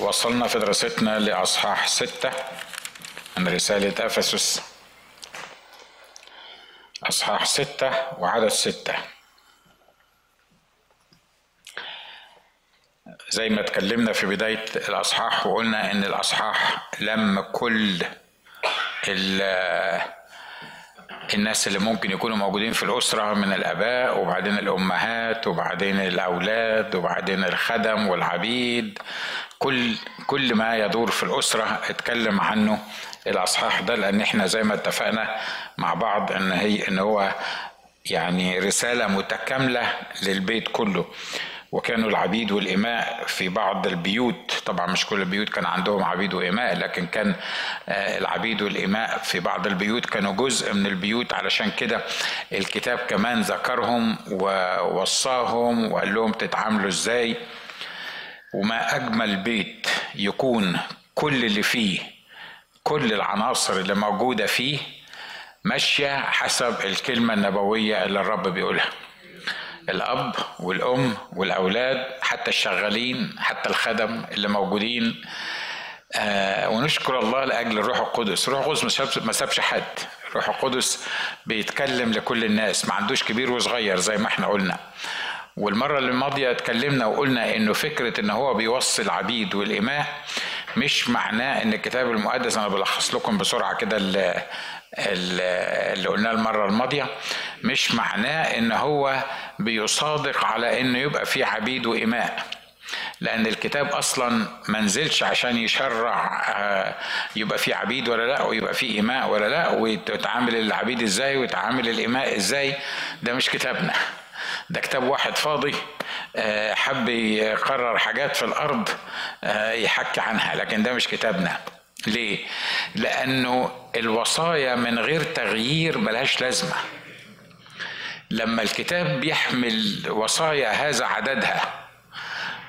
وصلنا في دراستنا لأصحاح ستة من رسالة أفسس. أصحاح ستة وعدد ستة. زي ما اتكلمنا في بداية الأصحاح وقلنا إن الأصحاح لم كل الناس اللي ممكن يكونوا موجودين في الأسرة من الآباء وبعدين الأمهات وبعدين الأولاد وبعدين الخدم والعبيد كل كل ما يدور في الأسرة اتكلم عنه الأصحاح ده لأن إحنا زي ما اتفقنا مع بعض إن هي إن هو يعني رسالة متكاملة للبيت كله. وكانوا العبيد والإماء في بعض البيوت. طبعا مش كل البيوت كان عندهم عبيد وإماء لكن كان العبيد والإماء في بعض البيوت كانوا جزء من البيوت. علشان كده الكتاب كمان ذكرهم ووصاهم وقال لهم تتعاملوا إزاي. وما أجمل بيت يكون كل اللي فيه كل العناصر اللي موجودة فيه ماشية حسب الكلمة النبوية اللي الرب بيقولها. الأب والأم والأولاد حتى الشغالين حتى الخدم اللي موجودين. آه ونشكر الله لأجل الروح القدس. الروح القدس ما سابش حد. الروح القدس بيتكلم لكل الناس. ما عندوش كبير وصغير زي ما إحنا قلنا. والمرة اللي ماضية اتكلمنا وقلنا إنه فكرة إن هو بيوصي العبيد والإماء مش معناه إن الكتاب المقدس أنا بلخص لكم بسرعة كده اللي, قلناه المرة الماضية مش معناه إن هو بيصادق على إنه يبقى في عبيد وإماء لأن الكتاب أصلا ما نزلش عشان يشرع يبقى في عبيد ولا لأ ويبقى في إماء ولا لأ ويتعامل العبيد إزاي ويتعامل الإماء إزاي ده مش كتابنا. ده كتاب واحد فاضي حب يقرر حاجات في الأرض يحكي عنها لكن ده مش كتابنا ليه؟ لأنه الوصايا من غير تغيير ملهاش لازمة لما الكتاب بيحمل وصايا هذا عددها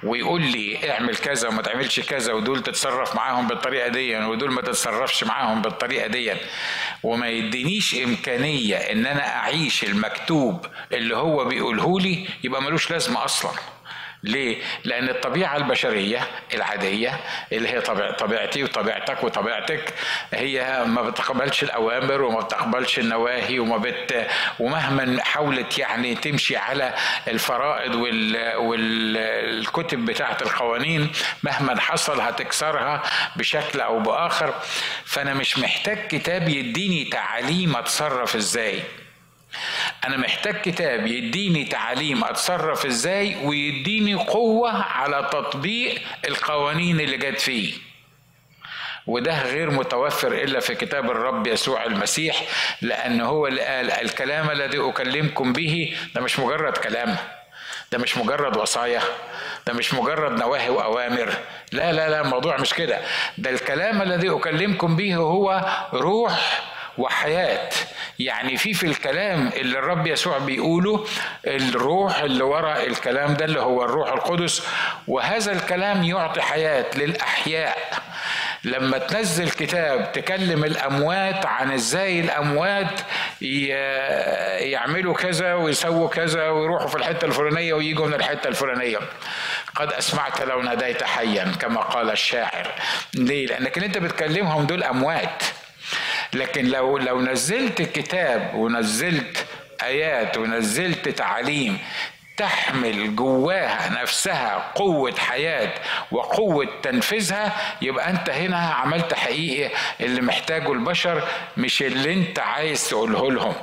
ويقول لي اعمل كذا وما تعملش كذا ودول تتصرف معاهم بالطريقة دي ودول ما تتصرفش معاهم بالطريقة دي وما يدينيش إمكانية إن أنا أعيش المكتوب اللي هو بيقوله لي يبقى ملوش لازمة أصلا. ليه؟ لأن الطبيعة البشرية العادية اللي هي طبيع طبيعتي وطبيعتك وطبيعتك هي ما بتقبلش الأوامر وما بتقبلش النواهي وما بت ومهما حاولت يعني تمشي على الفرائض وال... والكتب بتاعة القوانين مهما حصل هتكسرها بشكل أو بآخر فأنا مش محتاج كتاب يديني تعاليم أتصرف إزاي أنا محتاج كتاب يديني تعاليم أتصرف إزاي ويديني قوة على تطبيق القوانين اللي جت فيه. وده غير متوفر إلا في كتاب الرب يسوع المسيح لأن هو اللي قال الكلام الذي أكلمكم به ده مش مجرد كلام ده مش مجرد وصايا ده مش مجرد نواهي وأوامر. لا لا لا الموضوع مش كده. ده الكلام الذي أكلمكم به هو روح وحياة. يعني في في الكلام اللي الرب يسوع بيقوله الروح اللي وراء الكلام ده اللي هو الروح القدس وهذا الكلام يعطي حياة للأحياء. لما تنزل كتاب تكلم الأموات عن إزاي الأموات يعملوا كذا ويسووا كذا ويروحوا في الحتة الفلانية ويجوا من الحتة الفلانية. قد أسمعت لو ناديت حيا كما قال الشاعر. ليه؟ لأنك أنت بتكلمهم دول أموات. لكن لو لو نزلت كتاب ونزلت آيات ونزلت تعليم تحمل جواها نفسها قوة حياة وقوة تنفيذها يبقى أنت هنا عملت حقيقي اللي محتاجه البشر مش اللي أنت عايز تقوله لهم.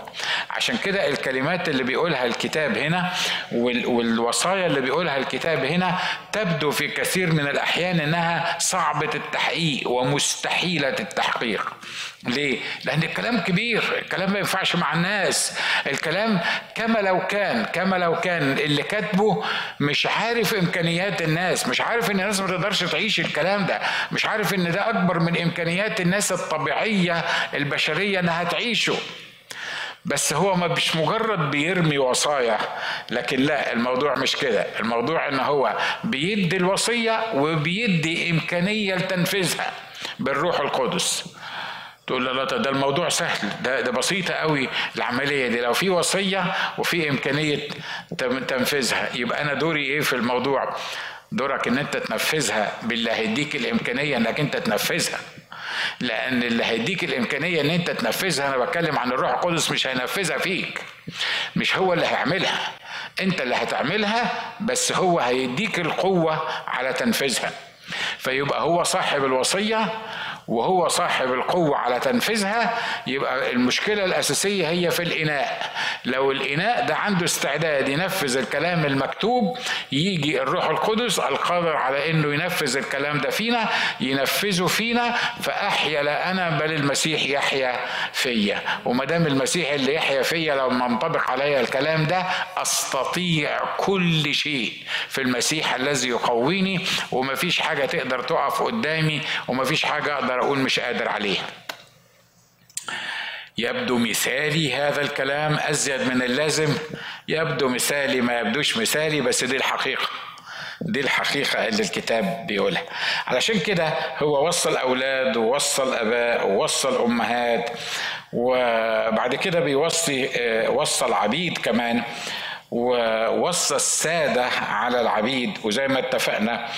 عشان كده الكلمات اللي بيقولها الكتاب هنا والوصايا اللي بيقولها الكتاب هنا تبدو في كثير من الأحيان إنها صعبة التحقيق ومستحيلة التحقيق. ليه؟ لأن الكلام كبير، الكلام ما ينفعش مع الناس، الكلام كما لو كان كما لو كان اللي كاتبه مش عارف إمكانيات الناس، مش عارف إن الناس ما تقدرش تعيش الكلام ده، مش عارف إن ده أكبر من إمكانيات الناس الطبيعية البشرية إنها تعيشه. بس هو ما مش مجرد بيرمي وصايا لكن لا الموضوع مش كده الموضوع إن هو بيدي الوصية وبيدي إمكانية لتنفيذها بالروح القدس تقول لا لا ده الموضوع سهل ده ده بسيطة قوي العملية دي. لو في وصية وفي إمكانية تنفيذها يبقى أنا دوري إيه في الموضوع؟ دورك إن أنت تنفذها باللي هيديك الإمكانية إنك أنت تنفذها. لأن اللي هيديك الإمكانية إن أنت تنفذها أنا بتكلم عن الروح القدس مش هينفذها فيك. مش هو اللي هيعملها. أنت اللي هتعملها بس هو هيديك القوة على تنفيذها. فيبقى هو صاحب الوصية وهو صاحب القوة على تنفيذها يبقى المشكلة الأساسية هي في الإناء. لو الإناء ده عنده استعداد ينفذ الكلام المكتوب يجي الروح القدس القادر على إنه ينفذ الكلام ده فينا ينفذه فينا فأحيا لا أنا بل المسيح يحيا فيا. وما دام المسيح اللي يحيا فيا لو منطبق عليا الكلام ده أستطيع كل شيء في المسيح الذي يقويني ومفيش حاجة تقدر تقف قدامي ومفيش حاجة أقدر أقدر أقول مش قادر عليه. يبدو مثالي هذا الكلام أزيد من اللازم. يبدو مثالي ما يبدوش مثالي بس دي الحقيقة. دي الحقيقة اللي الكتاب بيقولها. علشان كده هو وصل أولاد ووصل أباء ووصل أمهات وبعد كده بيوصي وصل عبيد كمان ووصى السادة على العبيد. وزي ما اتفقنا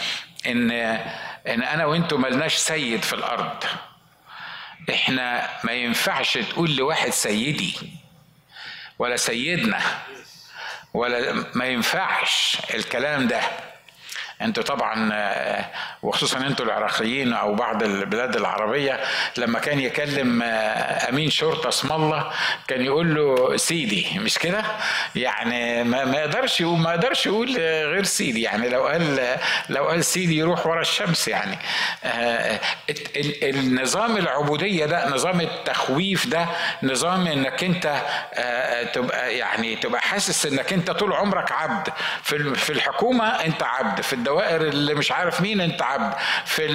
إن إن أنا وأنتوا ملناش سيد في الأرض. إحنا ما ينفعش تقول لواحد سيدي ولا سيدنا ولا ما ينفعش الكلام ده. أنتوا طبعا آه، وخصوصا أنتوا العراقيين أو بعض البلاد العربية لما كان يكلم آه، أمين شرطة اسم الله كان يقول له سيدي مش كده؟ يعني ما يقدرش ما يقدرش يقول غير سيدي. يعني لو قال لو قال سيدي يروح ورا الشمس يعني. آه، النظام العبودية ده نظام التخويف ده نظام إنك أنت تبقى يعني تبقى حاسس إنك أنت طول عمرك عبد. في الحكومة أنت عبد في الدوائر الدوائر اللي مش عارف مين أنت عبد. في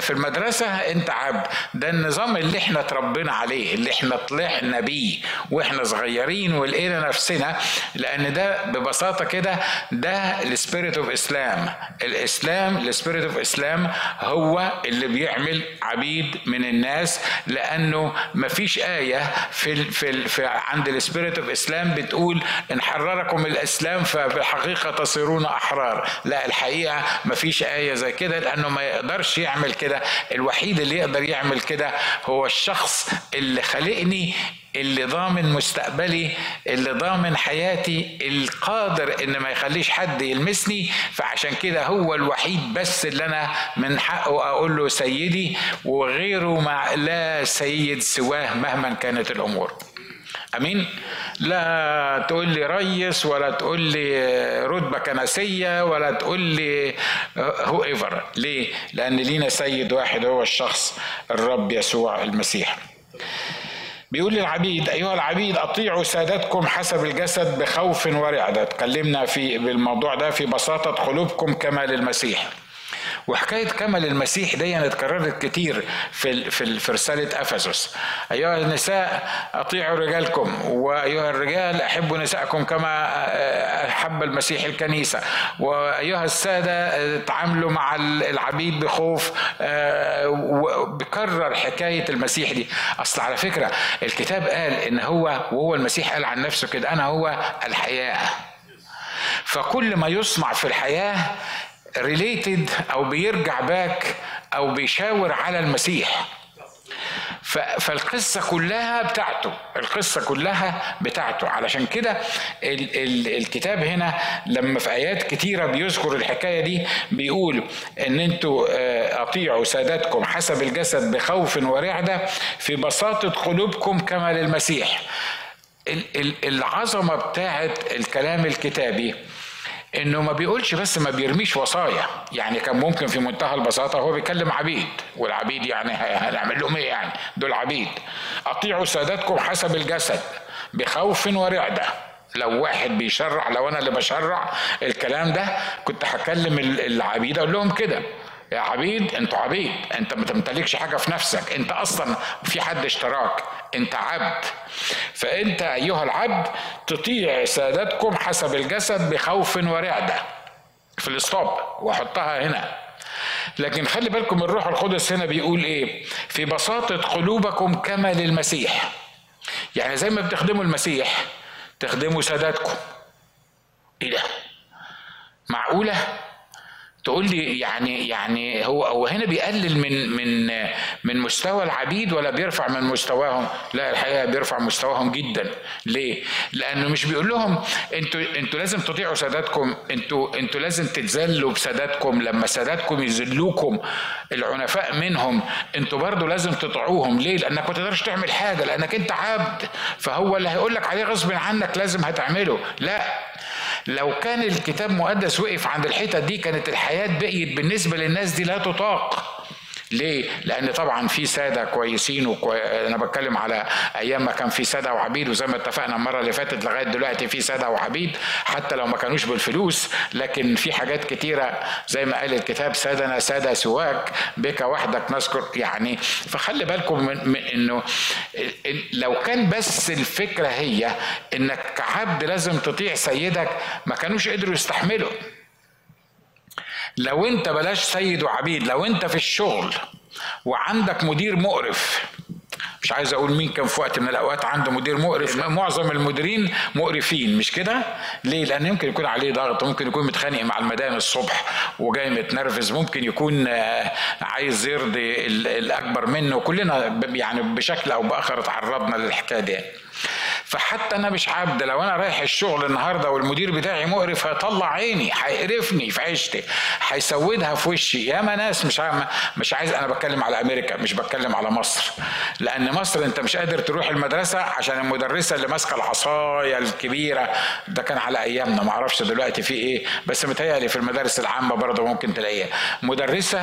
في المدرسة أنت عبد. ده النظام اللي إحنا اتربينا عليه اللي إحنا طلعنا بيه وإحنا صغيرين ولقينا نفسنا. لأن ده ببساطة كده ده ال spirit of Islam الإسلام ال spirit of Islam هو اللي بيعمل عبيد من الناس. لأنه ما فيش آية في في, في عند ال spirit of Islam بتقول إن حرركم الإسلام فبالحقيقه تصيرون أحرار. لا الحقيقة ما فيش آية زي كده لأنه ما يقدرش يعمل كده. الوحيد اللي يقدر يعمل كده هو الشخص اللي خلقني اللي ضامن مستقبلي اللي ضامن حياتي القادر إن ما يخليش حد يلمسني. فعشان كده هو الوحيد بس اللي أنا من حقه أقول له سيدي وغيره مع لا سيد سواه مهما كانت الأمور. أمين. لا تقول لي ريس ولا تقول لي رتبة كنسية ولا تقول لي هو ايفر ليه؟ لأن لينا سيد واحد هو الشخص الرب يسوع المسيح. بيقول للعبيد أيها العبيد أطيعوا سادتكم حسب الجسد بخوف ورعده اتكلمنا في بالموضوع ده في بساطة قلوبكم كما للمسيح. وحكاية كمل المسيح دي اتكررت كتير في في في رسالة أفسس. أيها النساء أطيعوا رجالكم وأيها الرجال أحبوا نسائكم كما أحب المسيح الكنيسة. وأيها السادة تعاملوا مع العبيد بخوف وبكرر حكاية المسيح دي. أصل على فكرة الكتاب قال إن هو وهو المسيح قال عن نفسه كده أنا هو الحياة. فكل ما يصنع في الحياة related أو بيرجع back أو بيشاور على المسيح. فالقصة كلها بتاعته القصة كلها بتاعته. علشان كده ال ال الكتاب هنا لما في آيات كتيرة بيذكر الحكاية دي بيقول إن أنتوا آه، أطيعوا سادتكم حسب الجسد بخوف ورعدة في بساطة قلوبكم كما للمسيح. العظمة بتاعت الكلام الكتابي إنه ما بيقولش بس ما بيرميش وصايا. يعني كان ممكن في منتهى البساطة هو بيكلم عبيد والعبيد يعني هنعمل لهم إيه يعني؟ دول عبيد. أطيعوا سادتكم حسب الجسد بخوف ورعدة. لو واحد بيشرع لو أنا اللي بشرع الكلام ده كنت هكلم العبيد أقول لهم كده. يا عبيد أنتوا عبيد. انت ما تمتلكش حاجة في نفسك. انت أصلا في حد اشتراك. انت عبد. فأنت أيها العبد تطيع سادتكم حسب الجسد بخوف ورعدة. في الاسطوب وأحطها هنا. لكن خلي بالكم الروح القدس هنا بيقول إيه؟ في بساطة قلوبكم كما للمسيح. يعني زي ما بتخدموا المسيح تخدموا ساداتكم إيه ده؟ معقولة؟ تقول لي يعني يعني هو هو هنا بيقلل من من من مستوى العبيد ولا بيرفع من مستواهم؟ لا الحقيقة بيرفع مستواهم جدا، ليه؟ لأنه مش بيقول لهم أنتوا أنتوا لازم تطيعوا ساداتكم، أنتوا أنتوا لازم تتذلوا بساداتكم لما ساداتكم يذلوكم العنفاء منهم أنتوا برضو لازم تطيعوهم، ليه؟ لأنك ما تقدرش تعمل حاجة لأنك أنت عبد فهو اللي هيقول لك عليه غصب عنك لازم هتعمله، لا لو كان الكتاب مقدس وقف عند الحتة دي كانت الحياة بقيت بالنسبة للناس دي لا تطاق. ليه؟ لأن طبعا في سادة كويسين وكوي... أنا بتكلم على أيام ما كان في سادة وعبيد وزي ما اتفقنا المرة اللي فاتت لغاية دلوقتي في سادة وعبيد حتى لو ما كانوش بالفلوس لكن في حاجات كتيرة زي ما قال الكتاب سادنا سادة سواك بك وحدك نذكر يعني فخلي بالكم من, من إنه لو كان بس الفكرة هي إنك كعبد لازم تطيع سيدك ما كانوش قدروا يستحملوا لو انت بلاش سيد وعبيد لو انت في الشغل وعندك مدير مقرف مش عايز أقول مين كان في وقت من الاوقات عنده مدير مقرف معظم المديرين مقرفين مش كده؟ ليه؟ لأن يمكن يكون عليه ضغط ممكن يكون متخانق مع المدام الصبح وجاي متنرفز ممكن يكون آه، عايز يرضي الأكبر منه كلنا يعني بشكل أو بآخر تعرضنا للحكاية دي. فحتى أنا مش عبد لو أنا رايح الشغل النهارده والمدير بتاعي مقرف هيطلع عيني هيقرفني في عيشتي هيسودها في وشي. ياما ناس مش مش عايز أنا بتكلم على أمريكا مش بتكلم على مصر. لأن مصر أنت مش قادر تروح المدرسة عشان المدرسة اللي ماسكة العصاية الكبيرة. ده كان على أيامنا ما أعرفش دلوقتي في إيه بس متهيألي في المدارس العامة برضه ممكن تلاقيها. مدرسة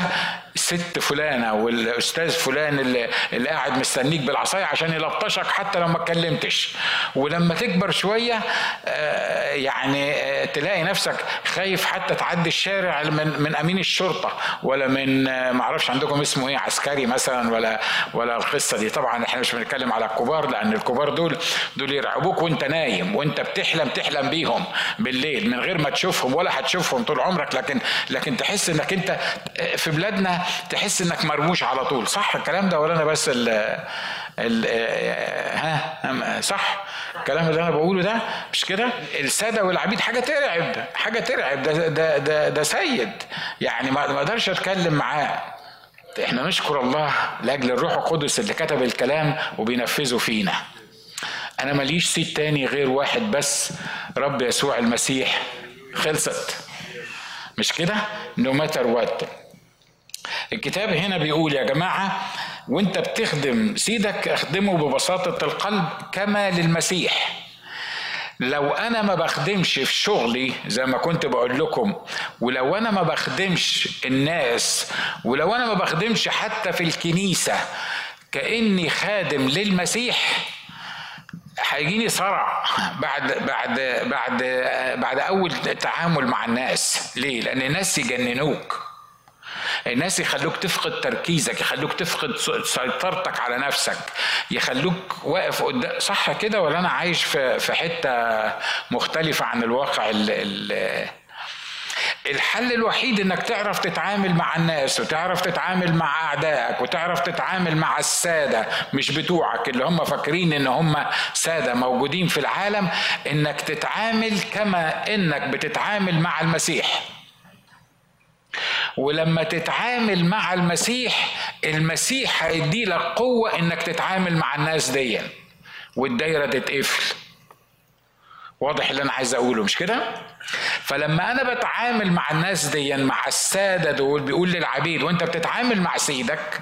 ست فلانة والأستاذ فلان اللي, اللي قاعد مستنيك بالعصاية عشان يلطشك حتى لو ما اتكلمتش. ولما تكبر شوية آه، يعني آه، تلاقي نفسك خايف حتى تعدي الشارع من من أمين الشرطة ولا من آه، ما أعرفش عندكم اسمه إيه عسكري مثلا ولا ولا القصة دي. طبعا إحنا مش بنتكلم على الكبار لأن الكبار دول دول يرعبوك وأنت نايم وأنت بتحلم تحلم بيهم بالليل من غير ما تشوفهم ولا هتشوفهم طول عمرك. لكن لكن تحس إنك أنت في بلادنا تحس إنك مرموش على طول. صح الكلام ده ولا أنا بس ها صح. الكلام اللي أنا بقوله ده مش كده؟ السادة والعبيد حاجة ترعب حاجة ترعب. ده ده ده, ده سيد. يعني ما أقدرش أتكلم معاه. إحنا نشكر الله لأجل الروح القدس اللي كتب الكلام وبينفذه فينا. أنا ماليش سيد تاني غير واحد بس رب يسوع المسيح. خلصت. مش كده؟ no matter what الكتاب هنا بيقول يا جماعة وانت بتخدم سيدك اخدمه ببساطة القلب كما للمسيح. لو أنا ما بخدمش في شغلي زي ما كنت بقول لكم ولو أنا ما بخدمش الناس ولو أنا ما بخدمش حتى في الكنيسة كأني خادم للمسيح هيجيني صرع بعد بعد بعد بعد أول تعامل مع الناس. ليه؟ لأن الناس يجننوك. الناس يخلوك تفقد تركيزك يخلوك تفقد سيطرتك على نفسك يخلوك واقف قدام صح كده ولا أنا عايش في في حتة مختلفة عن الواقع اللي الحل الوحيد إنك تعرف تتعامل مع الناس وتعرف تتعامل مع أعدائك وتعرف تتعامل مع السادة مش بتوعك اللي هم فاكرين إن هم سادة موجودين في العالم إنك تتعامل كما إنك بتتعامل مع المسيح. ولما تتعامل مع المسيح المسيح هيدي لك قوة إنك تتعامل مع الناس دي والدايرة تتقفل. واضح اللي أنا عايز أقوله مش كده؟ فلما أنا بتعامل مع الناس دي مع السادة دول بيقول للعبيد وأنت بتتعامل مع سيدك؟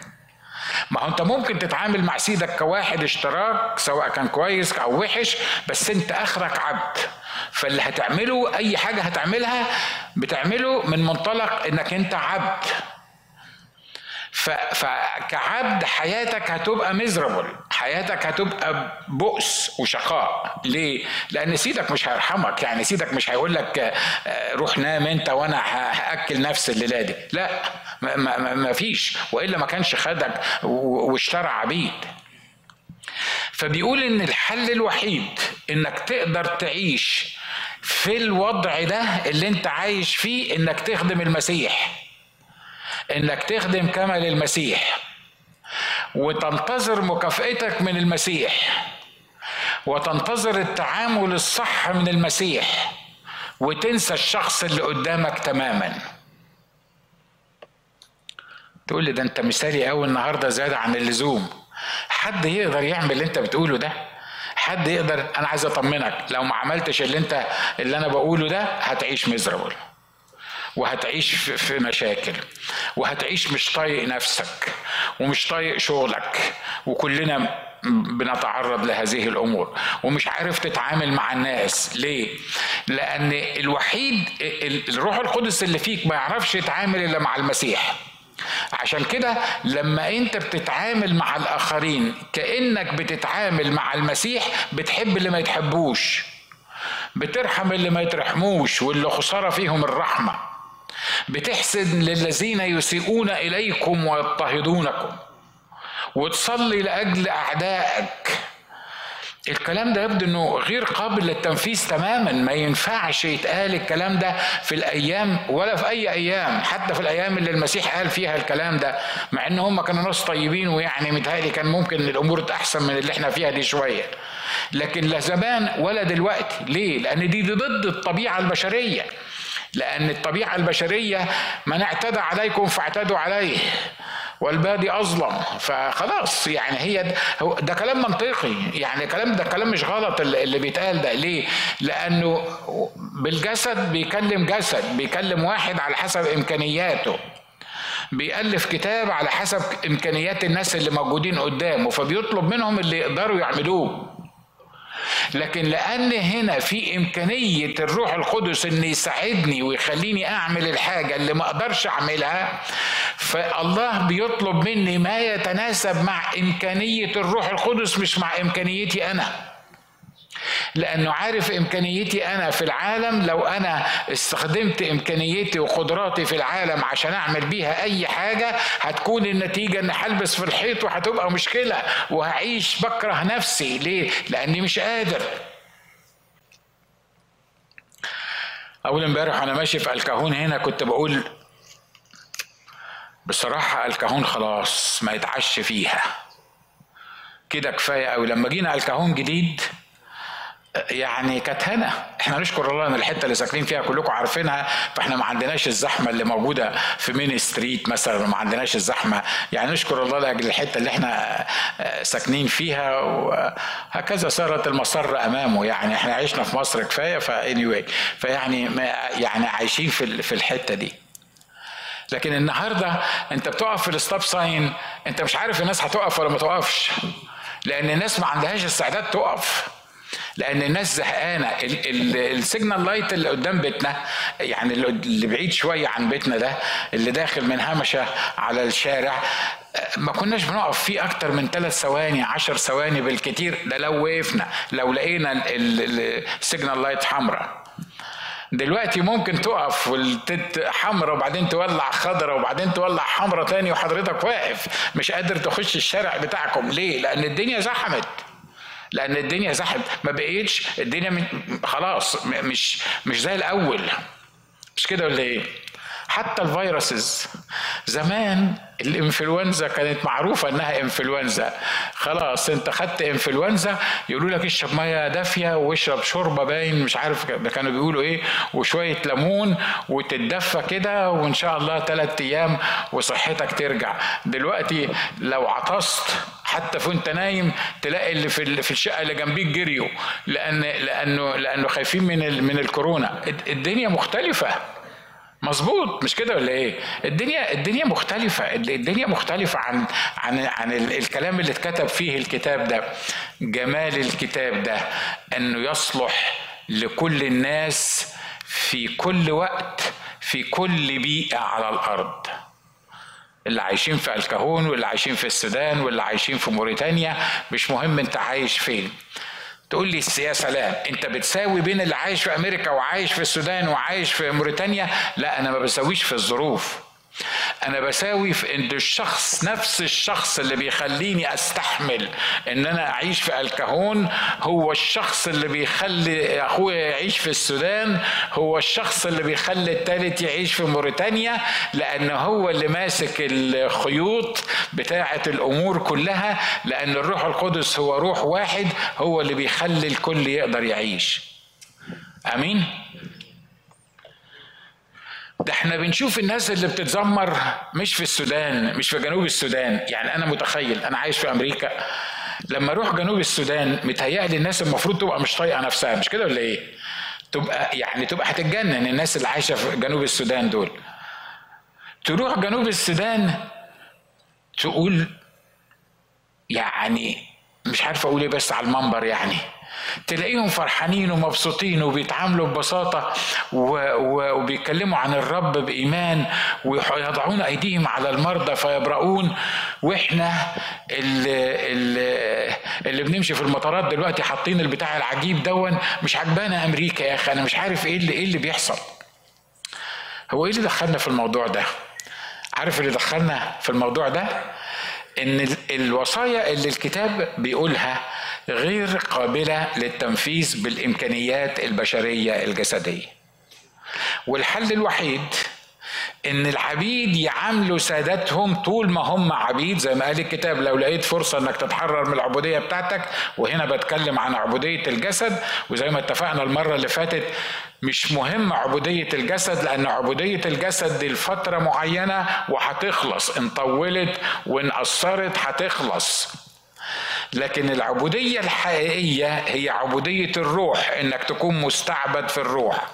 ما هو أنت ممكن تتعامل مع سيدك كواحد اشتراك سواء كان كويس أو وحش بس أنت آخرك عبد. فاللي هتعمله أي حاجة هتعملها بتعمله من منطلق إنك أنت عبد. فكعبد حياتك هتبقى مزربل حياتك هتبقى بؤس وشقاء. ليه؟ لأن سيدك مش هيرحمك. يعني سيدك مش هيقول لك آه، روح نام أنت وأنا هأكل نفس الليلة دي لا ما, ما, فيش. وإلا ما كانش خدك واشترى عبيد. فبيقول إن الحل الوحيد إنك تقدر تعيش في الوضع ده اللي انت عايش فيه انك تخدم المسيح. انك تخدم كما للمسيح وتنتظر مكافئتك من المسيح. وتنتظر التعامل الصح من المسيح. وتنسى الشخص اللي قدامك تماما. تقول لي ده انت مثالي قوي النهارده زيادة عن اللزوم. حد يقدر يعمل اللي انت بتقوله ده؟ حد يقدر أنا عايز أطمنك لو ما عملتش اللي أنت اللي أنا بقوله ده هتعيش مزربل وهتعيش في مشاكل. وهتعيش مش طايق نفسك ومش طايق شغلك. وكلنا بنتعرض لهذه الأمور. ومش عارف تتعامل مع الناس. ليه؟ لأن الوحيد الروح القدس اللي فيك ما يعرفش يتعامل إلا مع المسيح. عشان كده لما انت بتتعامل مع الآخرين كأنك بتتعامل مع المسيح بتحب اللي ما يتحبوش بترحم اللي ما يترحموش واللي خسارة فيهم الرحمة. بتحسن للذين يسيئون إليكم ويضطهدونكم. وتصلي لأجل أعدائك. الكلام ده يبدو إنه غير قابل للتنفيذ تماما. ما ينفعش يتقال الكلام ده في الأيام ولا في أي أيام. حتى في الأيام اللي المسيح قال فيها الكلام ده مع إن هم كانوا ناس طيبين ويعني متهيألي كان ممكن الأمور أحسن من اللي إحنا فيها دي شوية. لكن لا زمان ولا دلوقتي. ليه؟ لأن دي, دي ضد الطبيعة البشرية. لأن الطبيعة البشرية من اعتدى عليكم فاعتدوا عليه. والبادي أظلم. فخلاص يعني هي ده كلام منطقي. يعني كلام ده كلام مش غلط اللي بيتقال ده. ليه؟ لأنه بالجسد بيكلم جسد بيكلم واحد على حسب إمكانياته. بيألف كتاب على حسب إمكانيات الناس اللي موجودين قدامه فبيطلب منهم اللي يقدروا يعملوه. لكن لأن هنا في إمكانية الروح القدس ان يساعدني ويخليني أعمل الحاجة اللي ما أقدرش أعملها فالله بيطلب مني ما يتناسب مع إمكانية الروح القدس مش مع إمكانيتي أنا. لأنه عارف إمكانيتي أنا في العالم لو أنا استخدمت إمكانيتي وقدراتي في العالم عشان أعمل بيها أي حاجة هتكون النتيجة ان هلبس في الحيط وهتبقى مشكلة وهعيش بكره نفسي. ليه؟ لأني مش قادر. أول امبارح وأنا ماشي في الكهون هنا كنت بقول بصراحة الكهون خلاص ما يتعش فيها. كده كفاية قوي لما جينا الكهون جديد يعني كانت هنا. إحنا نشكر الله ان الحتة اللي ساكنين فيها كلكم عارفينها فاحنا ما عندناش الزحمة اللي موجودة في مين ستريت مثلا ما عندناش الزحمة. يعني نشكر الله لاجل الحتة اللي إحنا آه، ساكنين فيها وهكذا صارت المسر أمامه. يعني إحنا عشنا في مصر كفاية فاني فيعني يعني عايشين في في الحتة دي. لكن النهارده انت بتقف في ال stop sign انت مش عارف الناس هتقف ولا ما تقفش. لأن الناس ما عندهاش استعداد تقف. لأن الناس زهقانة. ال signal light اللي قدام بيتنا يعني اللي بعيد شوية عن بيتنا ده اللي داخل من همشه على الشارع ما كناش بنقف فيه أكتر من ثلاث ثواني عشر ثواني بالكتير. ده لو وقفنا لو لقينا ال signal light حمراء دلوقتي ممكن تقف والتت حمراء وبعدين تولع خضراء وبعدين تولع حمراء تاني وحضرتك واقف مش قادر تخش الشارع بتاعكم. ليه؟ لأن الدنيا زحمت. لأن الدنيا زحمت ما بقيتش الدنيا خلاص مش مش زي الأول. مش كده ولا إيه؟ حتى الفيروسز. زمان الإنفلونزا كانت معروفة إنها إنفلونزا. خلاص أنت خدت إنفلونزا يقولوا لك اشرب مية دافية واشرب شوربة باين مش عارف كانوا بيقولوا إيه وشوية ليمون وتتدفى كده وإن شاء الله ثلاث أيام وصحتك ترجع. دلوقتي لو عطست حتى وأنت نايم تلاقي اللي في في الشقة اللي جنبيك جريوا لأن لأنه لأنه خايفين من من الكورونا. الدنيا مختلفة. مظبوط. مش كده ولا إيه؟ الدنيا الدنيا مختلفة. الدنيا مختلفة عن عن عن الكلام اللي اتكتب فيه الكتاب ده. جمال الكتاب ده أنه يصلح لكل الناس في كل وقت في كل بيئة على الأرض. اللي عايشين في ألكهون واللي عايشين في السودان واللي عايشين في موريتانيا مش مهم أنت عايش فين. تقول لي يا سلام انت بتساوي بين اللي عايش في أمريكا وعايش في السودان وعايش في موريتانيا؟ لا أنا ما بساويش في الظروف. أنا بساوي في إن الشخص نفس الشخص اللي بيخليني أستحمل إن أنا أعيش في الكهون هو الشخص اللي بيخلي أخويا يعيش في السودان هو الشخص اللي بيخلي التالت يعيش في موريتانيا لأن هو اللي ماسك الخيوط بتاعة الأمور كلها لأن الروح القدس هو روح واحد هو اللي بيخلي الكل يقدر يعيش. آمين؟ ده إحنا بنشوف الناس اللي بتتذمر مش في السودان مش في جنوب السودان. يعني أنا متخيل أنا عايش في أمريكا. لما أروح جنوب السودان متهيألي الناس المفروض تبقى مش طايقة نفسها. مش كده ولا إيه؟ تبقى يعني تبقى هتتجنن الناس اللي عايشة في جنوب السودان دول. تروح جنوب السودان تقول يعني مش عارف أقول إيه بس على المنبر يعني. تلاقيهم فرحانين ومبسوطين وبيتعاملوا ببساطة وبيتكلموا عن الرب بإيمان ويضعون أيديهم على المرضى فيبرؤون. وإحنا اللي, اللي, اللي بنمشي في المطارات دلوقتي حاطين البتاع العجيب دون. مش عجبانا أمريكا يا أخي أنا مش عارف إيه اللي, إيه اللي بيحصل. هو إيه اللي دخلنا في الموضوع ده؟ عارف اللي دخلنا في الموضوع ده؟ إن الوصايا اللي الكتاب بيقولها غير قابلة للتنفيذ بالإمكانيات البشرية الجسدية. والحل الوحيد إن العبيد يعاملوا سادتهم طول ما هم عبيد زي ما قال الكتاب لو لقيت فرصة إنك تتحرر من العبودية بتاعتك وهنا بتكلم عن عبودية الجسد وزي ما اتفقنا المرة اللي فاتت مش مهم عبودية الجسد لأن عبودية الجسد دي لفترة معينة وهتخلص إن طولت وإن قصرت هتخلص. لكن العبودية الحقيقية هي عبودية الروح إنك تكون مستعبد في الروح.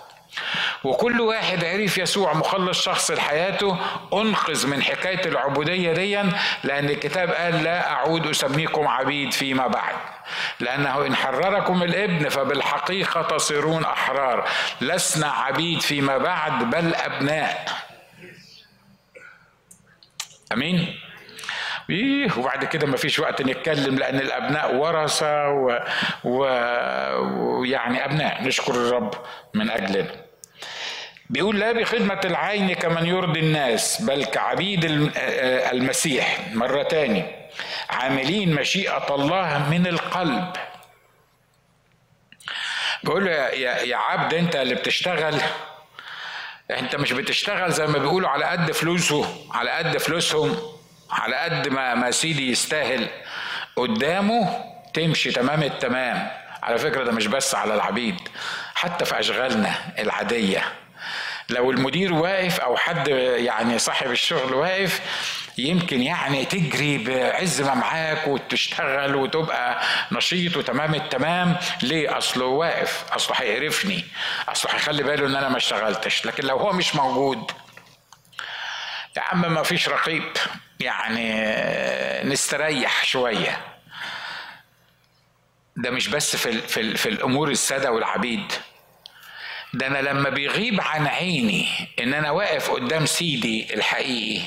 وكل واحد عرف يسوع مخلص شخص لحياته أنقذ من حكاية العبودية دي لأن الكتاب قال لا أعود أسميكم عبيد فيما بعد. لأنه إن حرركم الإبن فبالحقيقة تصيرون أحرار. لسنا عبيد فيما بعد بل أبناء. أمين؟ إيه. وبعد كده ما فيش وقت نتكلم لأن الأبناء ورثة ويعني و... أبناء نشكر الرب من أجلنا. بيقول لا بخدمة العين كمن يرضي الناس بل كعبيد المسيح. مرة تاني. عاملين مشيئة الله من القلب. بقول له يا, يا عبد أنت اللي بتشتغل. أنت مش بتشتغل زي ما بيقولوا على قد فلوسه على قد فلوسهم. على قد ما ما سيدي يستاهل قدامه تمشي تمام التمام. على فكرة ده مش بس على العبيد حتى في أشغالنا العادية. لو المدير واقف أو حد يعني صاحب الشغل واقف يمكن يعني تجري بعز ما معاك وتشتغل وتبقى نشيط وتمام التمام. ليه؟ أصله واقف أصله هيقرفني أصله هيخلي باله إن أنا ما اشتغلتش. لكن لو هو مش موجود يا عم ما فيش رقيب. يعني نستريح شوية. ده مش بس في في, في الأمور السادة والعبيد. ده أنا لما بيغيب عن عيني إن أنا واقف قدام سيدي الحقيقي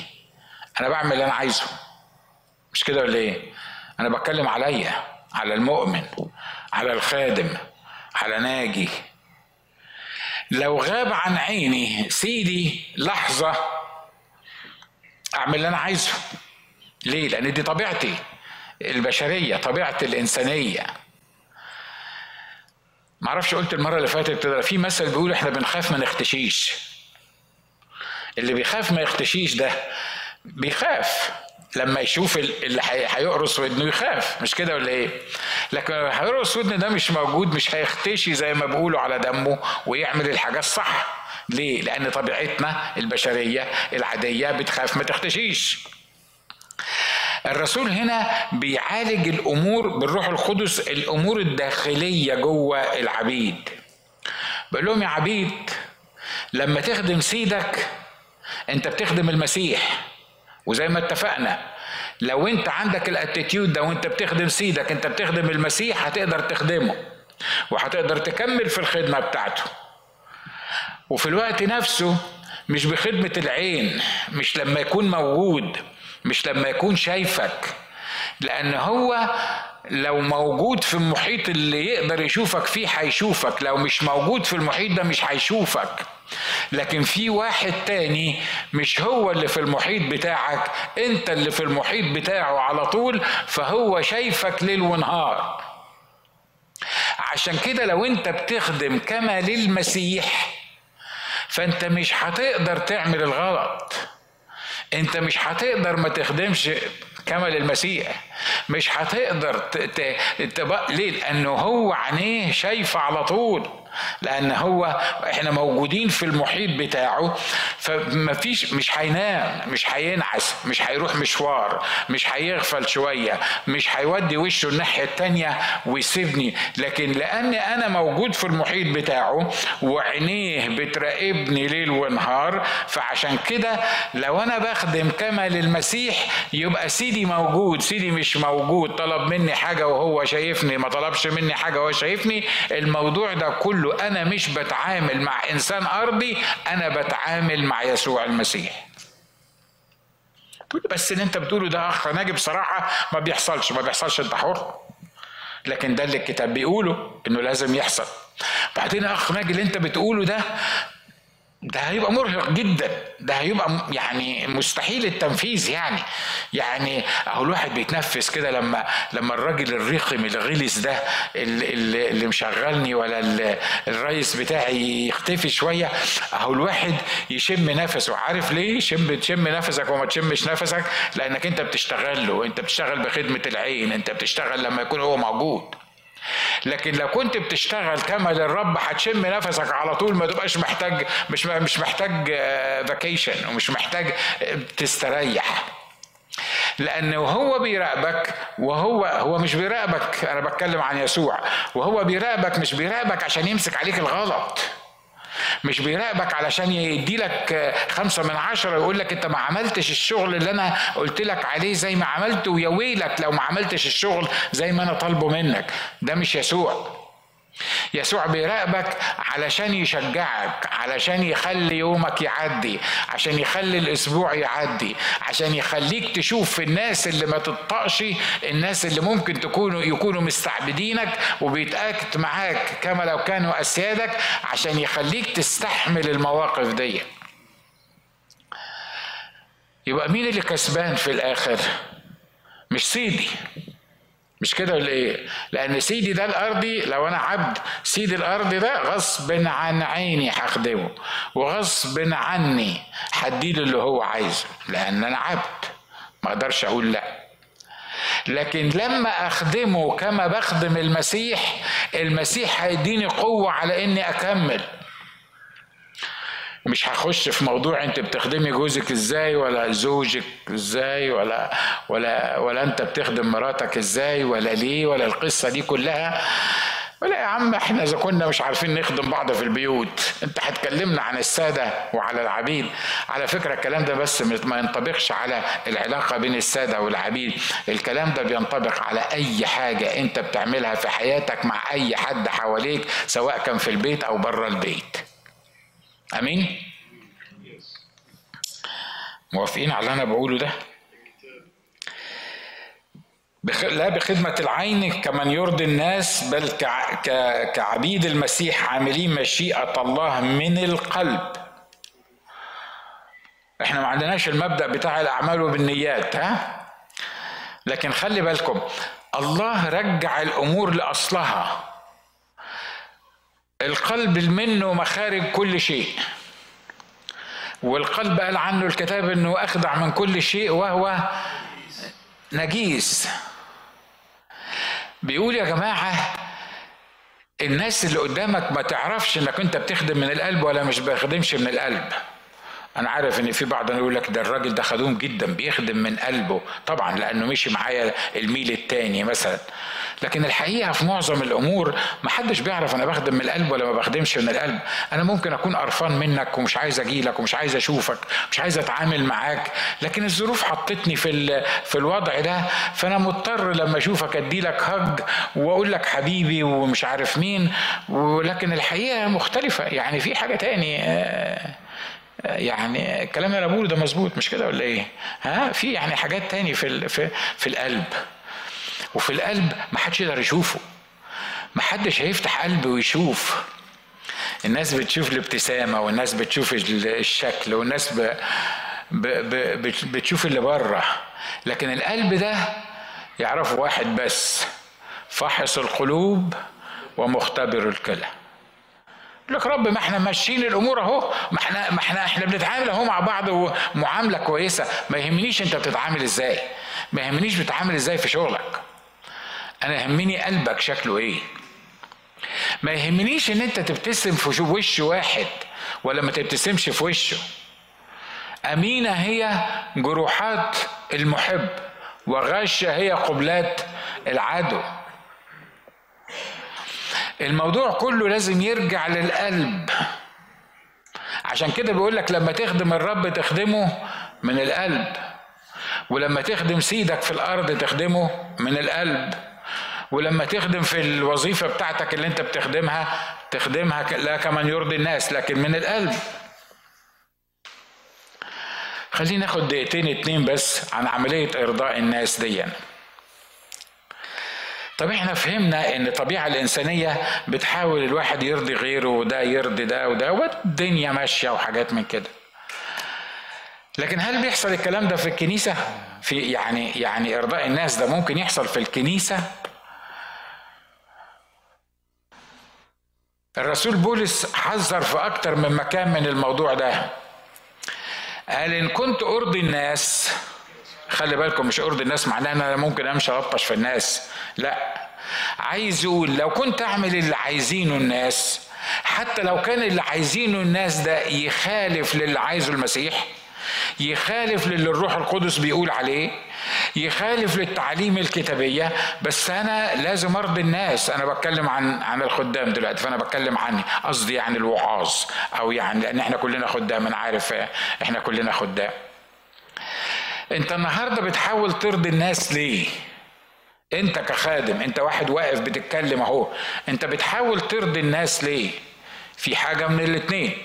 أنا بعمل اللي أنا عايزه. مش كده ولا إيه؟ أنا بتكلم عليا على المؤمن على الخادم على ناجي. لو غاب عن عيني سيدي لحظة أعمل اللي أنا عايزه. ليه؟ لأن دي طبيعتي البشرية طبيعتي الإنسانية. معرفش قلت المرة اللي فاتت كده في مثل بيقول إحنا بنخاف ما نختشيش. اللي بيخاف ما يختشيش ده بيخاف. لما يشوف اللي هيقرص ودنه يخاف. مش كده ولا إيه؟ لكن لو هيقرص ودن ده مش موجود مش هيختشي زي ما بيقولوا على دمه ويعمل الحاجات الصح. ليه لأن طبيعتنا البشرية العادية بتخاف ما تختشيش. الرسول هنا بيعالج الأمور بالروح القدس الأمور الداخلية جوه العبيد. بقول لهم يا عبيد لما تخدم سيدك أنت بتخدم المسيح. وزي ما اتفقنا لو أنت عندك الأتيتيود ده وأنت بتخدم سيدك أنت بتخدم المسيح هتقدر تخدمه. وهتقدر تكمل في الخدمة بتاعته. وفي الوقت نفسه مش بخدمة العين مش لما يكون موجود مش لما يكون شايفك. لأن هو لو موجود في المحيط اللي يقدر يشوفك فيه هيشوفك لو مش موجود في المحيط ده مش هيشوفك. لكن في واحد تاني مش هو اللي في المحيط بتاعك أنت اللي في المحيط بتاعه على طول فهو شايفك ليل ونهار. عشان كده لو أنت بتخدم كما للمسيح فانت مش هتقدر تعمل الغلط. انت مش هتقدر ما تخدمش كما للمسيح مش هتقدر ت... ت... ت... ليه؟ لأنه هو عينيه شايفة على طول. لأن هو إحنا موجودين في المحيط بتاعه فما فيش مش هينام مش هينعس مش هيروح مشوار مش هيغفل شوية مش هيودي وشه الناحية التانية ويسيبني. لكن لأني أنا موجود في المحيط بتاعه وعينيه بتراقبني ليل ونهار فعشان كده لو أنا بخدم كما للمسيح يبقى سيدي موجود سيدي مش موجود طلب مني حاجة وهو شايفني ما طلبش مني حاجة وهو شايفني الموضوع ده كله أنا مش بتعامل مع إنسان أرضي أنا بتعامل مع يسوع المسيح. بس اللي أنت بتقوله ده أخ ناجي بصراحة ما بيحصلش ما بيحصلش أنت حر. لكن ده اللي الكتاب بيقوله إنه لازم يحصل. بعدين أخ ناجي اللي أنت بتقوله ده ده هيبقى مرهق جدا. ده هيبقى يعني مستحيل التنفيذ يعني. يعني أهو الواحد بيتنفس كده لما لما الراجل الرخم الغلس ده اللي, اللي مشغلني ولا الرئيس بتاعي يختفي شوية أهو الواحد يشم نفسه. عارف ليه؟ شم تشم نفسك وما تشمش نفسك؟ لأنك أنت بتشتغل له. أنت بتشتغل بخدمة العين. أنت بتشتغل لما يكون هو موجود. لكن لو كنت بتشتغل كما للرب هتشم نفسك على طول ما تبقاش محتاج مش مش محتاج فاكيشن ومش محتاج تستريح. لأنه هو بيراقبك وهو هو مش بيراقبك أنا بتكلم عن يسوع وهو بيراقبك مش بيراقبك عشان يمسك عليك الغلط. مش بيراقبك علشان يدي لك خمسة من عشرة ويقول لك انت ما عملتش الشغل اللي أنا قلت لك عليه زي ما عملت ويا ويلك لو ما عملتش الشغل زي ما أنا طالبه منك. ده مش يسوع. يسوع بيراقبك علشان يشجعك علشان يخلي يومك يعدي عشان يخلي الأسبوع يعدي عشان يخليك تشوف في الناس اللي ما تطقش الناس اللي ممكن تكونوا يكونوا مستعبدينك وبيتأكد معاك كما لو كانوا أسيادك عشان يخليك تستحمل المواقف دي. يبقى مين اللي كسبان في الآخر؟ مش سيدي. مش كده ولا إيه؟ لأن سيدي ده الأرضي لو أنا عبد سيدي الأرضي ده غصب عن عيني هخدمه وغصب عني هديله اللي هو عايزه لأن أنا عبد ما أقدرش أقول لأ لكن لما أخدمه كما بخدم المسيح المسيح هيديني قوة على إني أكمل مش هخش في موضوع انت بتخدمي جوزك إزاي ولا زوجك إزاي ولا ولا ولا انت بتخدم مراتك إزاي ولا ليه ولا القصة دي كلها. ولا يا عم إحنا إذا كنا مش عارفين نخدم بعض في البيوت انت هتكلمنا عن السادة وعلى العبيد. على فكرة الكلام ده بس ما ينطبقش على العلاقة بين السادة والعبيد. الكلام ده بينطبق على أي حاجة انت بتعملها في حياتك مع أي حد حواليك سواء كان في البيت أو بره البيت. آمين. موافقين على اللي أنا بقوله ده؟ بخ... لا بخدمة العين كمن يرضي الناس بل كع... ك... كعبيد المسيح عاملين مشيئة الله من القلب. إحنا ما عندناش المبدأ بتاع الأعمال وبالنيات ها؟ لكن خلي بالكم الله رجع الأمور لأصلها. القلب منه مخارج كل شيء. والقلب قال عنه الكتاب إنه أخدع من كل شيء وهو نجيس. بيقول يا جماعة الناس اللي قدامك ما تعرفش إنك أنت بتخدم من القلب ولا مش بيخدمش من القلب. أنا عارف إن في بعض يقول لك ده الراجل ده خدوم جدا بيخدم من قلبه. طبعا لأنه مشي معايا الميل التاني مثلا. لكن الحقيقة في معظم الأمور ما حدش بيعرف أنا بخدم من القلب ولا ما بخدمش من القلب. أنا ممكن أكون قرفان منك ومش عايز أجي لك ومش عايز أشوفك مش عايز أتعامل معاك لكن الظروف حطتني في في الوضع ده فأنا مضطر لما أشوفك ادي لك هج وأقول لك حبيبي ومش عارف مين ولكن الحقيقة مختلفة. يعني في حاجة تاني يعني الكلام اللي أنا بقوله ده مظبوط مش كده ولا إيه؟ ها؟ في يعني حاجات تاني في في في القلب. وفي القلب ما حدش يقدر يشوفه. ما حدش هيفتح قلبه ويشوف. الناس بتشوف الابتسامة والناس بتشوف الشكل والناس ب... ب... ب... بتشوف اللي بره. لكن القلب ده يعرفه واحد بس فاحص القلوب ومختبر الكلى. لك رب ما إحنا ماشيين الأمور اهو. ما إحنا ما إحنا إحنا بنتعامل اهو مع بعض ومعاملة كويسة. ما يهمنيش انت بتتعامل إزاي. ما يهمنيش بتتعامل إزاي في شغلك. أنا يهمني قلبك شكله إيه. ما يهمنيش إن أنت تبتسم في وش واحد ولا ما تبتسمش في وشه. أمينة هي جروحات المحب وغشة هي قبلات العدو. الموضوع كله لازم يرجع للقلب. عشان كده بيقول لك لما تخدم الرب تخدمه من القلب ولما تخدم سيدك في الأرض تخدمه من القلب. ولما تخدم في الوظيفة بتاعتك اللي انت بتخدمها تخدمها لا كمن يرضي الناس لكن من القلب. خلينا ناخد دقيقتين اتنين بس عن عملية إرضاء الناس دي طب إحنا فهمنا إن الطبيعة الإنسانية بتحاول الواحد يرضي غيره وده يرضي ده وده والدنيا ماشية وحاجات من كده. لكن هل بيحصل الكلام ده في الكنيسة؟ في يعني يعني إرضاء الناس ده ممكن يحصل في الكنيسة؟ الرسول بولس حذر في أكتر من مكان من الموضوع ده. قال إن كنت أرضي الناس خلي بالكم مش أرضي الناس معناه أنا ممكن أمشي الطش في الناس. لا عايز يقول لو كنت أعمل اللي عايزينه الناس حتى لو كان اللي عايزينه الناس ده يخالف للي عايزه المسيح يخالف للي الروح القدس بيقول عليه يخالف للتعاليم الكتابية بس أنا لازم أرضي الناس. أنا بتكلم عن عن الخدام دلوقتي فأنا بتكلم عني قصدي يعني الوعاظ أو يعني لأن إحنا كلنا خدام أنا عارف إحنا كلنا خدام. أنت النهاردة بتحاول ترضي الناس ليه؟ أنت كخادم أنت واحد واقف بتتكلم أهو. أنت بتحاول ترضي الناس ليه؟ في حاجة من الاتنين.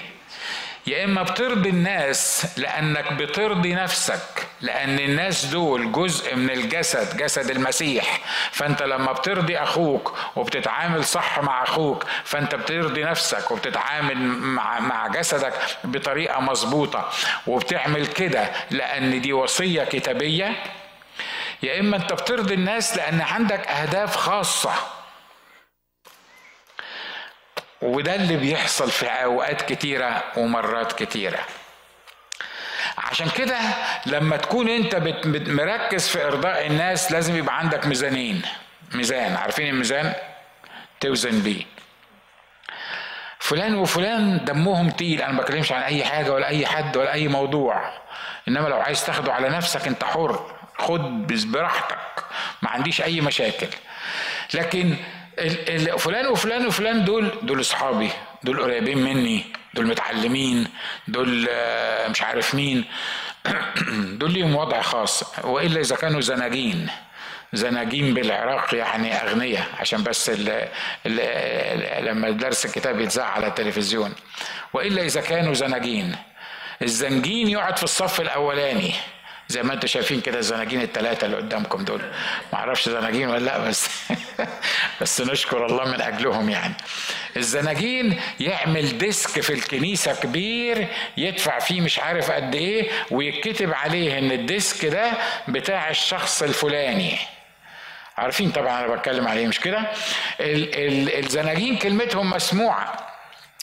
يا إما بترضي الناس لأنك بترضي نفسك لأن الناس دول جزء من الجسد جسد المسيح. فأنت لما بترضي أخوك وبتتعامل صح مع أخوك فأنت بترضي نفسك وبتتعامل مع مع جسدك بطريقة مظبوطة. وبتعمل كده لأن دي وصية كتابية. يا إما أنت بترضي الناس لأن عندك أهداف خاصة. وده اللي بيحصل في أوقات كتيرة ومرات كتيرة. عشان كده لما تكون أنت مركز في إرضاء الناس لازم يبقى عندك ميزانين. ميزان. عارفين الميزان؟ توزن بيه. فلان وفلان دمهم تقيل. أنا ما بكلمش عن أي حاجة ولا أي حد ولا أي موضوع. إنما لو عايز تاخده على نفسك أنت حر خد براحتك. ما عنديش أي مشاكل. لكن فلان وفلان وفلان دول دول أصحابي دول قريبين مني دول متعلمين دول آه، مش عارف مين. دول ليهم وضع خاص وإلا إذا كانوا زناجين زناجين بالعراق يعني أغنياء عشان بس ال ال لما درس الكتاب يتذاع على التلفزيون. وإلا إذا كانوا زناجين الزنجين يقعد في الصف الأولاني. زي ما أنتم شايفين كده الزناجين الثلاثة اللي قدامكم دول. ما أعرفش زناجين ولا لا بس بس نشكر الله من أجلهم يعني. الزناجين يعمل desk في الكنيسة كبير يدفع فيه مش عارف قد إيه ويكتب عليه إن ال desk ده بتاع الشخص الفلاني. عارفين طبعا أنا بتكلم عليه مش كده؟ الزناجين كلمتهم مسموعة.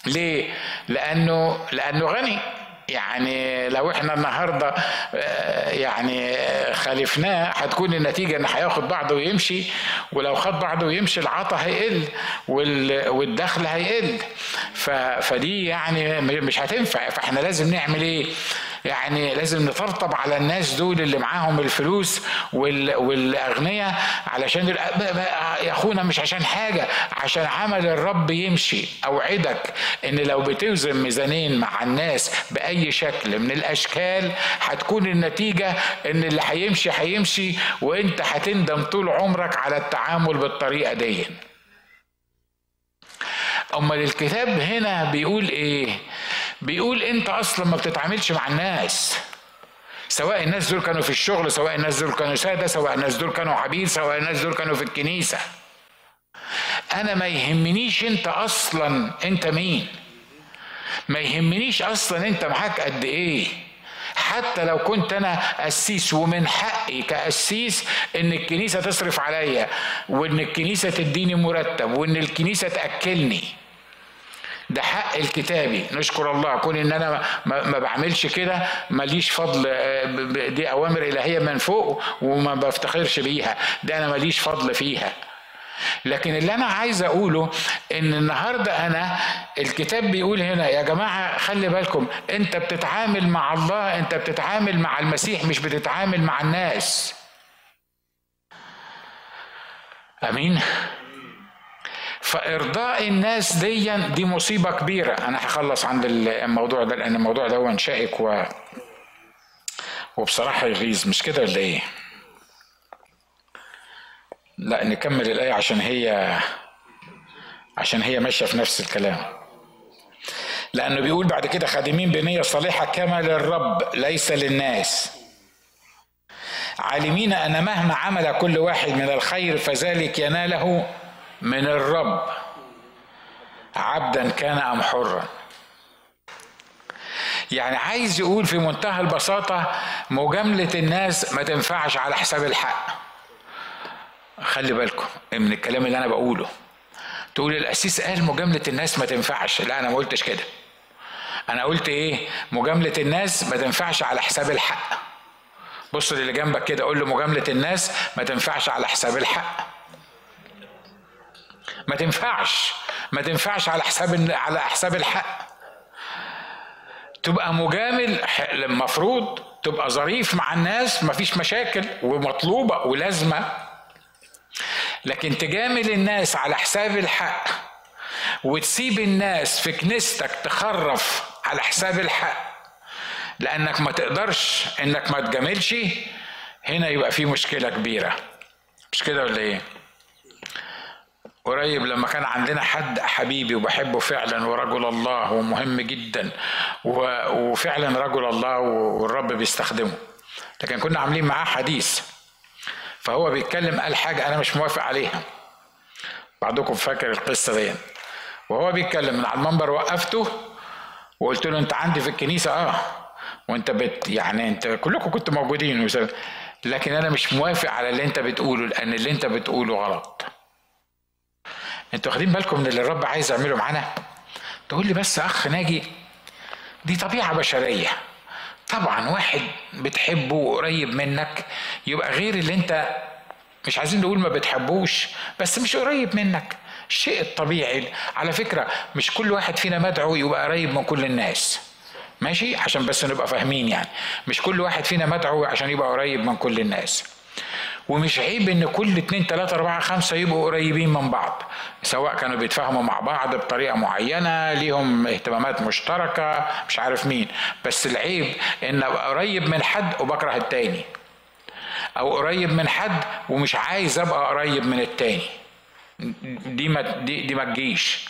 ليه؟ لأنه لأنه غني. يعني لو إحنا النهارده آه، يعني خالفناه هتكون النتيجة إن هياخد بعضه ويمشي ولو خد بعضه ويمشي العطا هيقل والدخل هيقل فدي يعني مش هتنفع فاحنا لازم نعمل إيه؟ يعني لازم نطرطب على الناس دول اللي معاهم الفلوس والاغنياء علشان يا أخونا مش عشان حاجة عشان عمل الرب يمشي. أوعدك إن لو بتوزن ميزانين مع الناس بأي شكل من الأشكال هتكون النتيجة إن اللي هيمشي هيمشي وإنت هتندم طول عمرك على التعامل بالطريقة دي. أمال الكتاب هنا بيقول إيه؟ بيقول انت أصلا ما بتتعاملش مع الناس. سواء الناس دول كانوا في الشغل سواء الناس دول كانوا سادة سواء الناس دول كانوا عبيد سواء الناس دول كانوا في الكنيسة. أنا ما يهمنيش أنت أصلا أنت مين. ما يهمنيش أصلا أنت معاك قد إيه. حتى لو كنت أنا قسيس ومن حقي كقسيس إن الكنيسة تصرف عليا وإن الكنيسة تديني مرتب وإن الكنيسة تأكلني. ده حق الكتابي. نشكر الله. كون إن أنا ما بعملش كده ماليش فضل آه، دي أوامر إلهية من فوق وما بفتخرش بيها. ده أنا ماليش فضل فيها. لكن اللي أنا عايز أقوله إن النهارده أنا الكتاب بيقول هنا يا جماعة خلي بالكم أنت بتتعامل مع الله أنت بتتعامل مع المسيح مش بتتعامل مع الناس. آمين. فإرضاء الناس دي دي مصيبة كبيرة. أنا هخلص عند الموضوع ده لأن الموضوع ده شائك و وبصراحة يغيظ. مش كده ولا إيه؟ لا نكمل الآية عشان هي عشان هي ماشية في نفس الكلام. لأنه بيقول بعد كده خادمين بنية صالحة كما للرب ليس للناس. عالمين أن مهما عمل كل واحد من الخير فذلك يناله من الرب. عبدا كان أم حرا. يعني عايز يقول في منتهى البساطة مجاملة الناس ما تنفعش على حساب الحق. خلي بالكم من الكلام اللي أنا بقوله. تقول القسيس قال مجاملة الناس ما تنفعش. لا أنا ما قلتش كده. أنا قلت إيه؟ مجاملة الناس ما تنفعش على حساب الحق. بص للي جنبك كده قول له مجاملة الناس ما تنفعش على حساب الحق. ما تنفعش. ما تنفعش على حساب على حساب الحق. تبقى مجامل المفروض تبقى ظريف مع الناس مفيش مشاكل ومطلوبة ولازمة. لكن تجامل الناس على حساب الحق وتسيب الناس في كنيستك تخرف على حساب الحق لأنك ما تقدرش إنك ما تجاملش هنا يبقى في مشكلة كبيرة. مش كده ولا إيه؟ قريب لما كان عندنا حد حبيبي وبحبه فعلا ورجل الله ومهم جدا وفعلا رجل الله والرب بيستخدمه. لكن كنا عاملين معاه حديث. فهو بيتكلم قال حاجة أنا مش موافق عليها. بعضكم فاكر القصة دي. وهو بيتكلم من على المنبر وقفته وقلت له أنت عندي في الكنيسة؟ أه. وأنت بت يعني أنت كلكم كنتوا موجودين. لكن أنا مش موافق على اللي أنت بتقوله لأن اللي أنت بتقوله غلط. أنتوا واخدين بالكم من اللي الرب عايز يعمله معانا؟ تقول لي بس أخ ناجي دي طبيعة بشرية. طبعا واحد بتحبه وقريب منك يبقى غير اللي انت مش عايزين نقول ما بتحبوش بس مش قريب منك. الشيء الطبيعي على فكرة مش كل واحد فينا مدعو يبقى قريب من كل الناس. ماشي؟ عشان بس نبقى فاهمين يعني. مش كل واحد فينا مدعو عشان يبقى قريب من كل الناس. ومش عيب إن كل اتنين تلاتة أربعة خمسة يبقوا قريبين من بعض سواء كانوا بيتفاهموا مع بعض بطريقة معينة ليهم اهتمامات مشتركة مش عارف مين. بس العيب إن ابقى قريب من حد وبكره التاني أو قريب من حد ومش عايز أبقى قريب من التاني. دي ما دي, دي ما تجيش.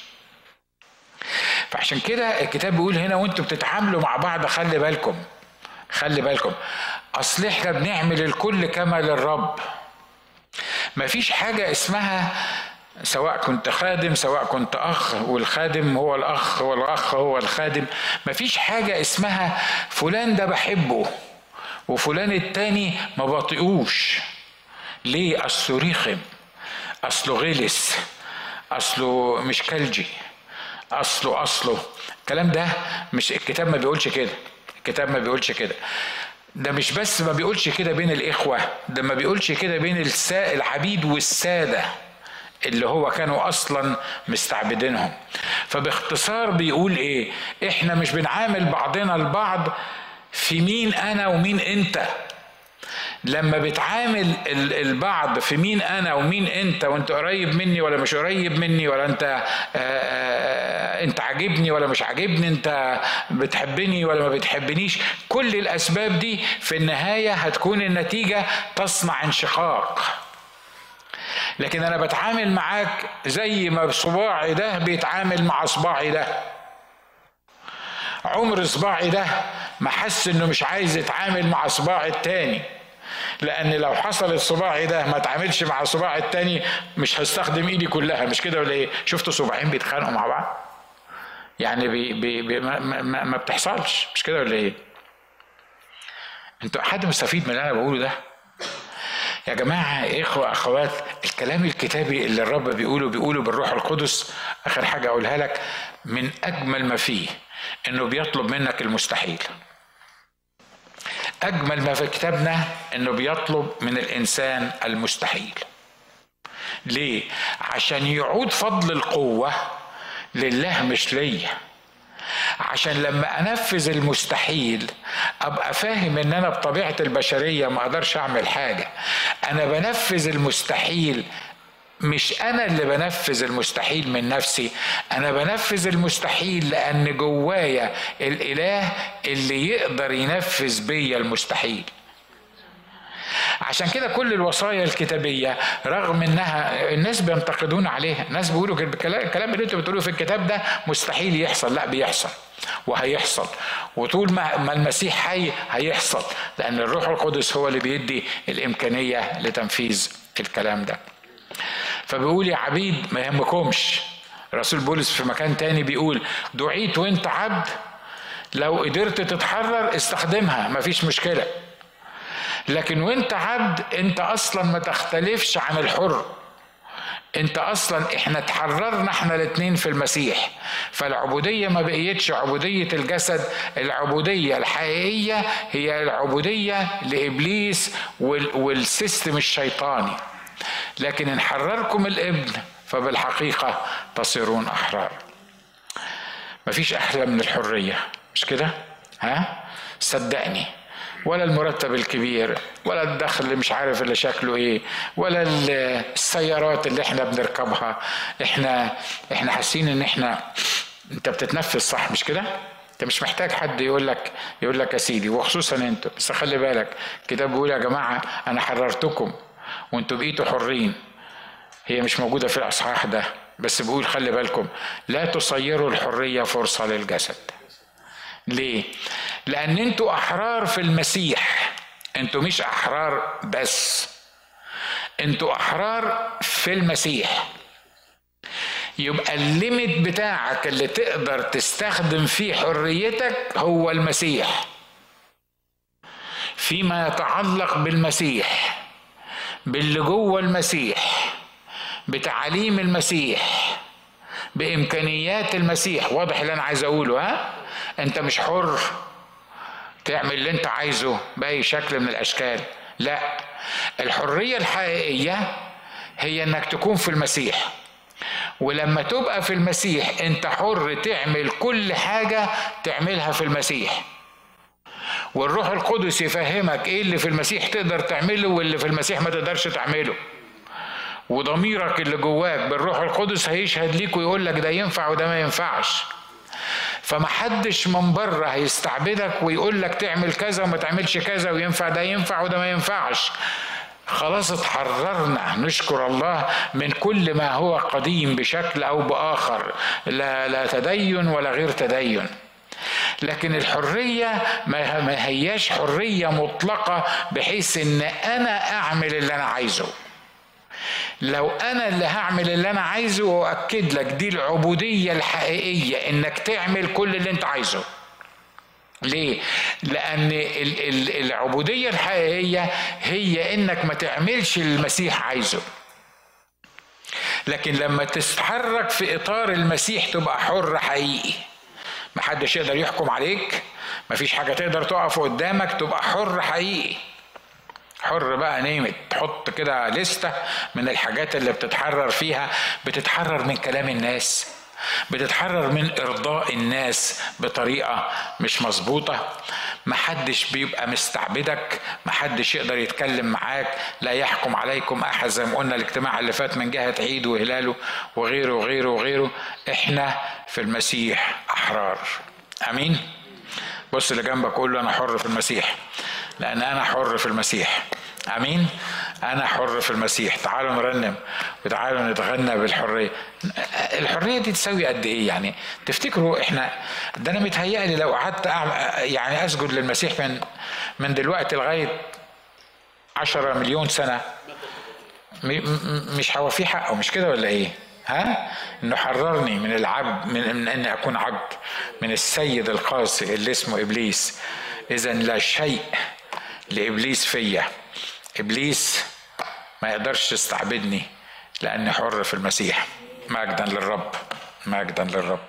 فعشان كده الكتاب بيقول هنا وأنتوا بتتعاملوا مع بعض خلي بالكم خلي بالكم. أصل إحنا بنعمل الكل كما للرب. مفيش حاجة اسمها سواء كنت خادم سواء كنت أخ والخادم هو الأخ والاخ هو الخادم. مفيش حاجة اسمها فلان ده بحبه وفلان التاني ما بطيقوش. ليه؟ اصله رخم اصله غلس اصله مش كلجي أصله أصله. الكلام ده مش الكتاب ما بيقولش كده الكتاب ما بيقولش كده. ده مش بس ما بيقولش كده بين الإخوة ده ما بيقولش كده بين العبيد والسادة اللي هو كانوا أصلا مستعبدينهم. فباختصار بيقول إيه؟ إحنا مش بنعامل بعضنا البعض في مين أنا ومين أنت. لما بتعامل البعض في مين أنا ومين أنت وأنت قريب مني ولا مش قريب مني ولا أنت آه، آه، أنت عاجبني ولا مش عاجبني أنت بتحبني ولا ما بتحبنيش. كل الأسباب دي في النهاية هتكون النتيجة تصنع انشقاق. لكن أنا بتعامل معاك زي ما صباعي ده بيتعامل مع صباعي ده. عمر صباعي ده ما حس إنه مش عايز يتعامل مع صباعي التاني. لأن لو حصل الصباعي ده ما اتعاملش مع الصباع التاني مش هستخدم إيدي كلها. مش كده ولا إيه؟ شفتوا صباعين بيتخانقوا مع بعض؟ يعني بي بي بي ما, ما, ما بتحصلش. مش كده ولا إيه؟ أنتوا حد مستفيد من اللي أنا بقوله ده؟ يا جماعة إخوة أخوات الكلام الكتابي اللي الرب بيقوله بيقوله بالروح القدس آخر حاجة أقولها لك من أجمل ما فيه إنه بيطلب منك المستحيل. أجمل ما في كتابنا أنه بيطلب من الإنسان المستحيل. ليه؟ عشان يعود فضل القوة لله مش ليا. عشان لما أنفذ المستحيل أبقى فاهم إن أنا بطبيعة البشرية ما أقدرش أعمل حاجة. أنا بنفذ المستحيل مش أنا اللي بنفذ المستحيل من نفسي أنا بنفذ المستحيل لأن جوايا الإله اللي يقدر ينفذ بيا المستحيل. عشان كده كل الوصايا الكتابية رغم إنها الناس بينتقدون عليها الناس بيقولوا الكلام اللي أنتوا بتقولوه في الكتاب ده مستحيل يحصل لأ بيحصل وهيحصل. وطول ما المسيح حي هيحصل لأن الروح القدس هو اللي بيدي الإمكانية لتنفيذ الكلام ده. فبيقول يا عبيد ما يهمكمش. رسول بولس في مكان تاني بيقول دعيت وانت عبد لو قدرت تتحرر استخدمها مفيش مشكلة. لكن وانت عبد انت أصلا ما تختلفش عن الحر. انت أصلا إحنا تحررنا إحنا الاثنين في المسيح. فالعبودية ما بقيتش عبودية الجسد العبودية الحقيقية هي العبودية لإبليس والسيستم الشيطاني. لكن إن حرركم الابن فبالحقيقة تصيرون أحرار. مفيش أحلى من الحريه مش كده؟ ها؟ صدقني. ولا المرتب الكبير ولا الدخل اللي مش عارف اللي شكله إيه ولا السيارات اللي إحنا بنركبها. إحنا إحنا حاسين إن إحنا أنت بتتنفس صح مش كده؟ أنت مش محتاج حد يقول لك يقول لك يا سيدي وخصوصا انت بس خلي بالك الكتاب بيقول يا جماعة أنا حررتكم. وانتوا بقيتوا حرين. هي مش موجودة في الإصحاح ده بس بيقول خلي بالكم لا تصيروا الحرية فرصة للجسد. ليه؟ لأن أنتوا أحرار في المسيح. أنتوا مش أحرار بس. أنتوا أحرار في المسيح. يبقى الليميت بتاعك اللي تقدر تستخدم فيه حريتك هو المسيح. فيما يتعلق بالمسيح. باللي جوه المسيح بتعاليم المسيح بإمكانيات المسيح. واضح اللي أنا عايز أقوله ها؟ أنت مش حر تعمل اللي أنت عايزه بأي شكل من الأشكال. لا الحرية الحقيقية هي إنك تكون في المسيح. ولما تبقى في المسيح أنت حر تعمل كل حاجة تعملها في المسيح. والروح القدس يفهمك إيه اللي في المسيح تقدر تعمله واللي في المسيح ما تقدرش تعمله. وضميرك اللي جواك بالروح القدس هيشهد ليك ويقول لك ده ينفع وده ما ينفعش. فمحدش من بره هيستعبدك ويقول لك تعمل كذا وما تعملش كذا وينفع ده ينفع وده ما ينفعش. خلاص اتحررنا. نشكر الله من كل ما هو قديم بشكل أو بآخر. لا لا تدين ولا غير تدين. لكن الحرية ما هياش حرية مطلقة بحيث إن أنا أعمل اللي أنا عايزه لو أنا اللي هعمل اللي أنا عايزه واكد لك دي العبودية الحقيقية إنك تعمل كل اللي أنت عايزه ليه؟ لأن العبودية الحقيقية هي إنك ما تعملش اللي المسيح عايزه. لكن لما تتحرك في إطار المسيح تبقى حر حقيقي. محدش يقدر يحكم عليك، مفيش حاجة تقدر تقف قدامك تبقى حر حقيقي. حر بقى نيمت تحط كده لستة من الحاجات اللي بتتحرر فيها. بتتحرر من كلام الناس بتتحرر من إرضاء الناس بطريقة مش مظبوطة. محدش بيبقى مستعبدك محدش يقدر يتكلم معاك لا يحكم عليكم أحد زي ما قلنا الاجتماع اللي فات من جهة عيد وهلاله وغيره وغيره وغيره. إحنا في المسيح أحرار. آمين؟ بص اللي جنبك قول له أنا حر في المسيح لأن أنا حر في المسيح. امين؟ أنا حر في المسيح. تعالوا نرنم وتعالوا نتغنى بالحرية. الحرية دي تساوي قد إيه يعني؟ تفتكروا إحنا ده أنا متهيألي لو قعدت يعني أسجد للمسيح من من دلوقتي لغاية عشرة مليون سنة مش هوفيه حقه مش كده ولا إيه؟ ها؟ إنه حررني من العبد من, من إني أكون عبد من السيد القاسي اللي اسمه إبليس. اذا لا شيء لإبليس فيا. إبليس ما يقدرش يستعبدني لأني حر في المسيح. مجدا للرب مجدا للرب.